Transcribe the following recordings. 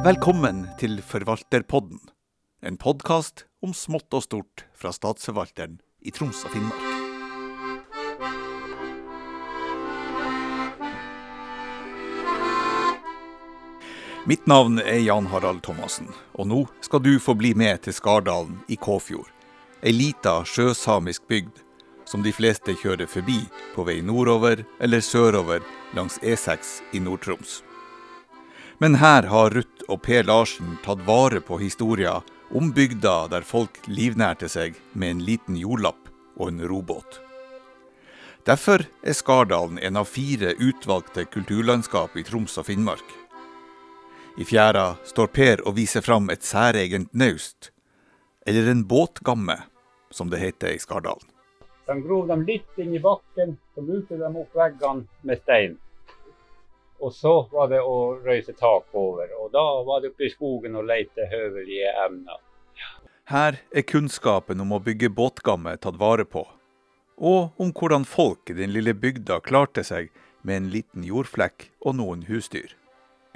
Velkommen til Forvalterpodden, en podkast om smått og stort fra Statsforvalteren i Troms og Finnmark. Mitt navn er Jan Harald Thomassen, og nå skal du få bli med til Skardalen i Kåfjord. Ei lita sjøsamisk bygd som de fleste kjører forbi på vei nordover eller sørover langs E6 i Nord-Troms. Men her har Ruth og Per Larsen tatt vare på historia om bygda der folk livnærte seg med en liten jordlapp og en robåt. Derfor er Skardalen en av fire utvalgte kulturlandskap i Troms og Finnmark. I fjæra står Per og viser fram et særegent naust, eller en båtgamme, som det heter i Skardalen. De grov dem litt inn i bakken, så luker de opp veggene med stein. Og så var det å røyse tak over. Og da var det oppe i skogen og lete høvelige emner. Her er kunnskapen om å bygge båtgamme tatt vare på, og om hvordan folk i den lille bygda klarte seg med en liten jordflekk og noen husdyr.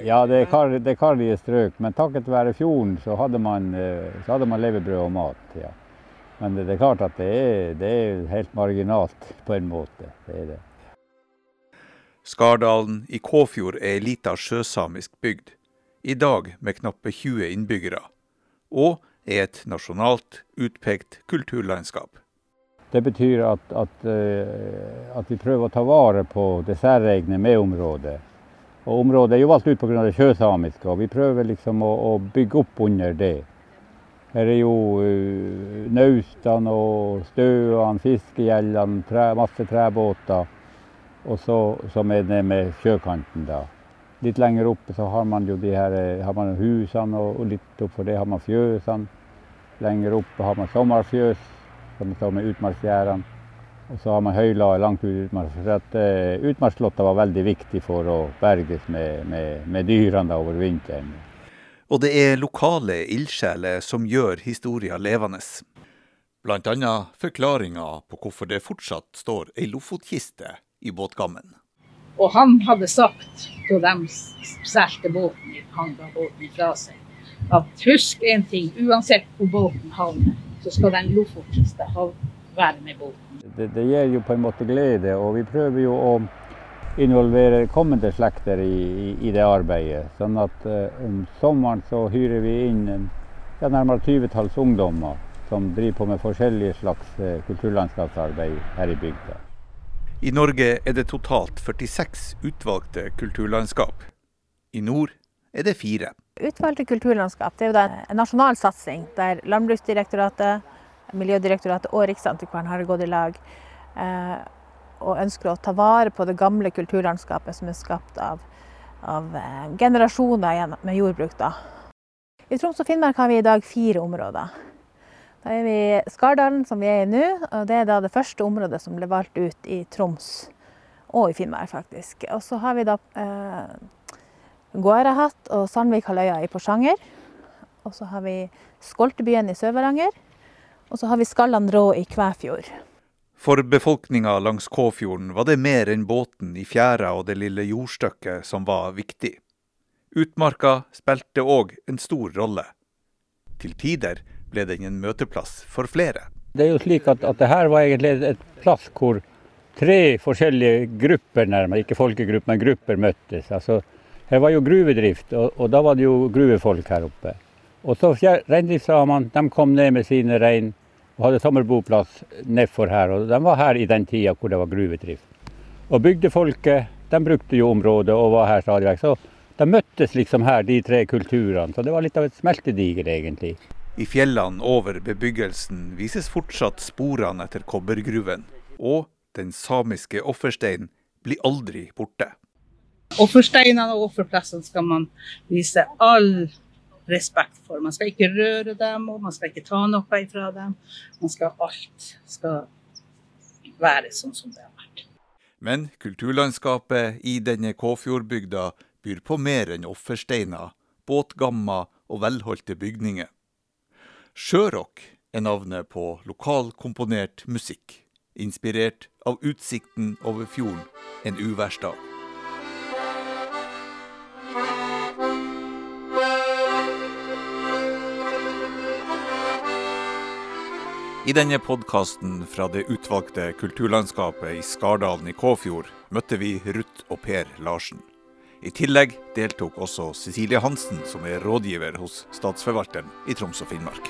Ja, det er, kar, det er karrige strøk, men takket være fjorden så hadde man, eh, så hadde man levebrød og mat. ja. Men det er klart at det er, det er helt marginalt på en måte. Det er det. Skardalen i Kåfjord er ei lita sjøsamisk bygd, i dag med knappe 20 innbyggere, og er et nasjonalt utpekt kulturlandskap. Det betyr at, at, eh, at vi prøver å ta vare på det særegne med området. Og området er jo valgt ut pga. det sjøsamiske, og vi prøver liksom å, å bygge opp under det. Her er jo uh, naustene og støene, fiskegjellene, tre, masse trebåter. Og så som er det med sjøkanten, da. Litt lenger oppe så har man jo de her har man husene, og, og litt oppfor det har man fjøsene. Lenger oppe har man sommerfjøs, som står med utmarksgjerdene. Og så har man høyla langt ut i utmark. For at uh, utmarksslåtta var veldig viktig for å berges med, med, med dyrene over vinteren. Og det er lokale ildsjeler som gjør historia levende. Annet forklaringa på hvorfor det fortsatt står ei lofotkiste i båtgammen. Og han hadde sagt, da de solgte båten, han ga båten fra seg, at husk én ting, uansett hvor båten havner, så skal den lofotkista være med båten. Det, det gir jo på en måte glede, og vi prøver jo å involvere kommende slekter i, i, i det arbeidet. Sånn at eh, om sommeren så hyrer vi inn en, ja, nærmere 20-talls ungdommer som driver på med forskjellige slags eh, kulturlandskapsarbeid her i bygda. I Norge er det totalt 46 utvalgte kulturlandskap. I nord er det fire. Utvalgte kulturlandskap det er jo en nasjonal satsing der Landbruksdirektoratet, Miljødirektoratet og Riksantikvaren har gått i lag. Uh, og ønsker å ta vare på det gamle kulturlandskapet som er skapt av, av eh, generasjoner med jordbruk. Da. I Troms og Finnmark har vi i dag fire områder. Da er vi i Skardalen, som vi er i nå. og Det er da det første området som ble valgt ut i Troms og i Finnmark, faktisk. Og så har vi da eh, Gåarahatt og Sandvikhalvøya i Porsanger. Og så har vi Skoltebyen i Sør-Varanger. Og så har vi Skallan rå i Kvæfjord. For befolkninga langs Kåfjorden var det mer enn båten i fjæra og det lille jordstykket som var viktig. Utmarka spilte òg en stor rolle. Til tider ble den en møteplass for flere. Det er jo slik at, at det her var egentlig et plass hvor tre forskjellige grupper, nærmere, ikke folkegrupper, men grupper møttes. Altså, her var jo gruvedrift, og, og, da var det jo gruvefolk her oppe. Og så Reindriftssamene kom ned med sine rein og hadde sommerboplass nedfor her. og De var her i den tida hvor det var gruvedrift. Og bygdefolket de brukte jo området og var her stadig vekk. Så de møttes liksom her, de tre kulturene. Så det var litt av et smeltediger, egentlig. I fjellene over bebyggelsen vises fortsatt sporene etter kobbergruven. Og den samiske offersteinen blir aldri borte. Offersteinene og offerplassene skal man vise all respekt for. Man skal ikke røre dem, og man skal ikke ta noe ifra dem. Man skal alt skal være sånn som det har vært. Men kulturlandskapet i denne Kåfjordbygda byr på mer enn offersteiner, båtgammer og velholdte bygninger. Sjørock er navnet på lokalkomponert musikk, inspirert av utsikten over fjorden en uværsdag. I denne podkasten fra det utvalgte kulturlandskapet i Skardalen i Kåfjord møtte vi Ruth og Per Larsen. I tillegg deltok også Cecilie Hansen, som er rådgiver hos Statsforvalteren i Troms og Finnmark.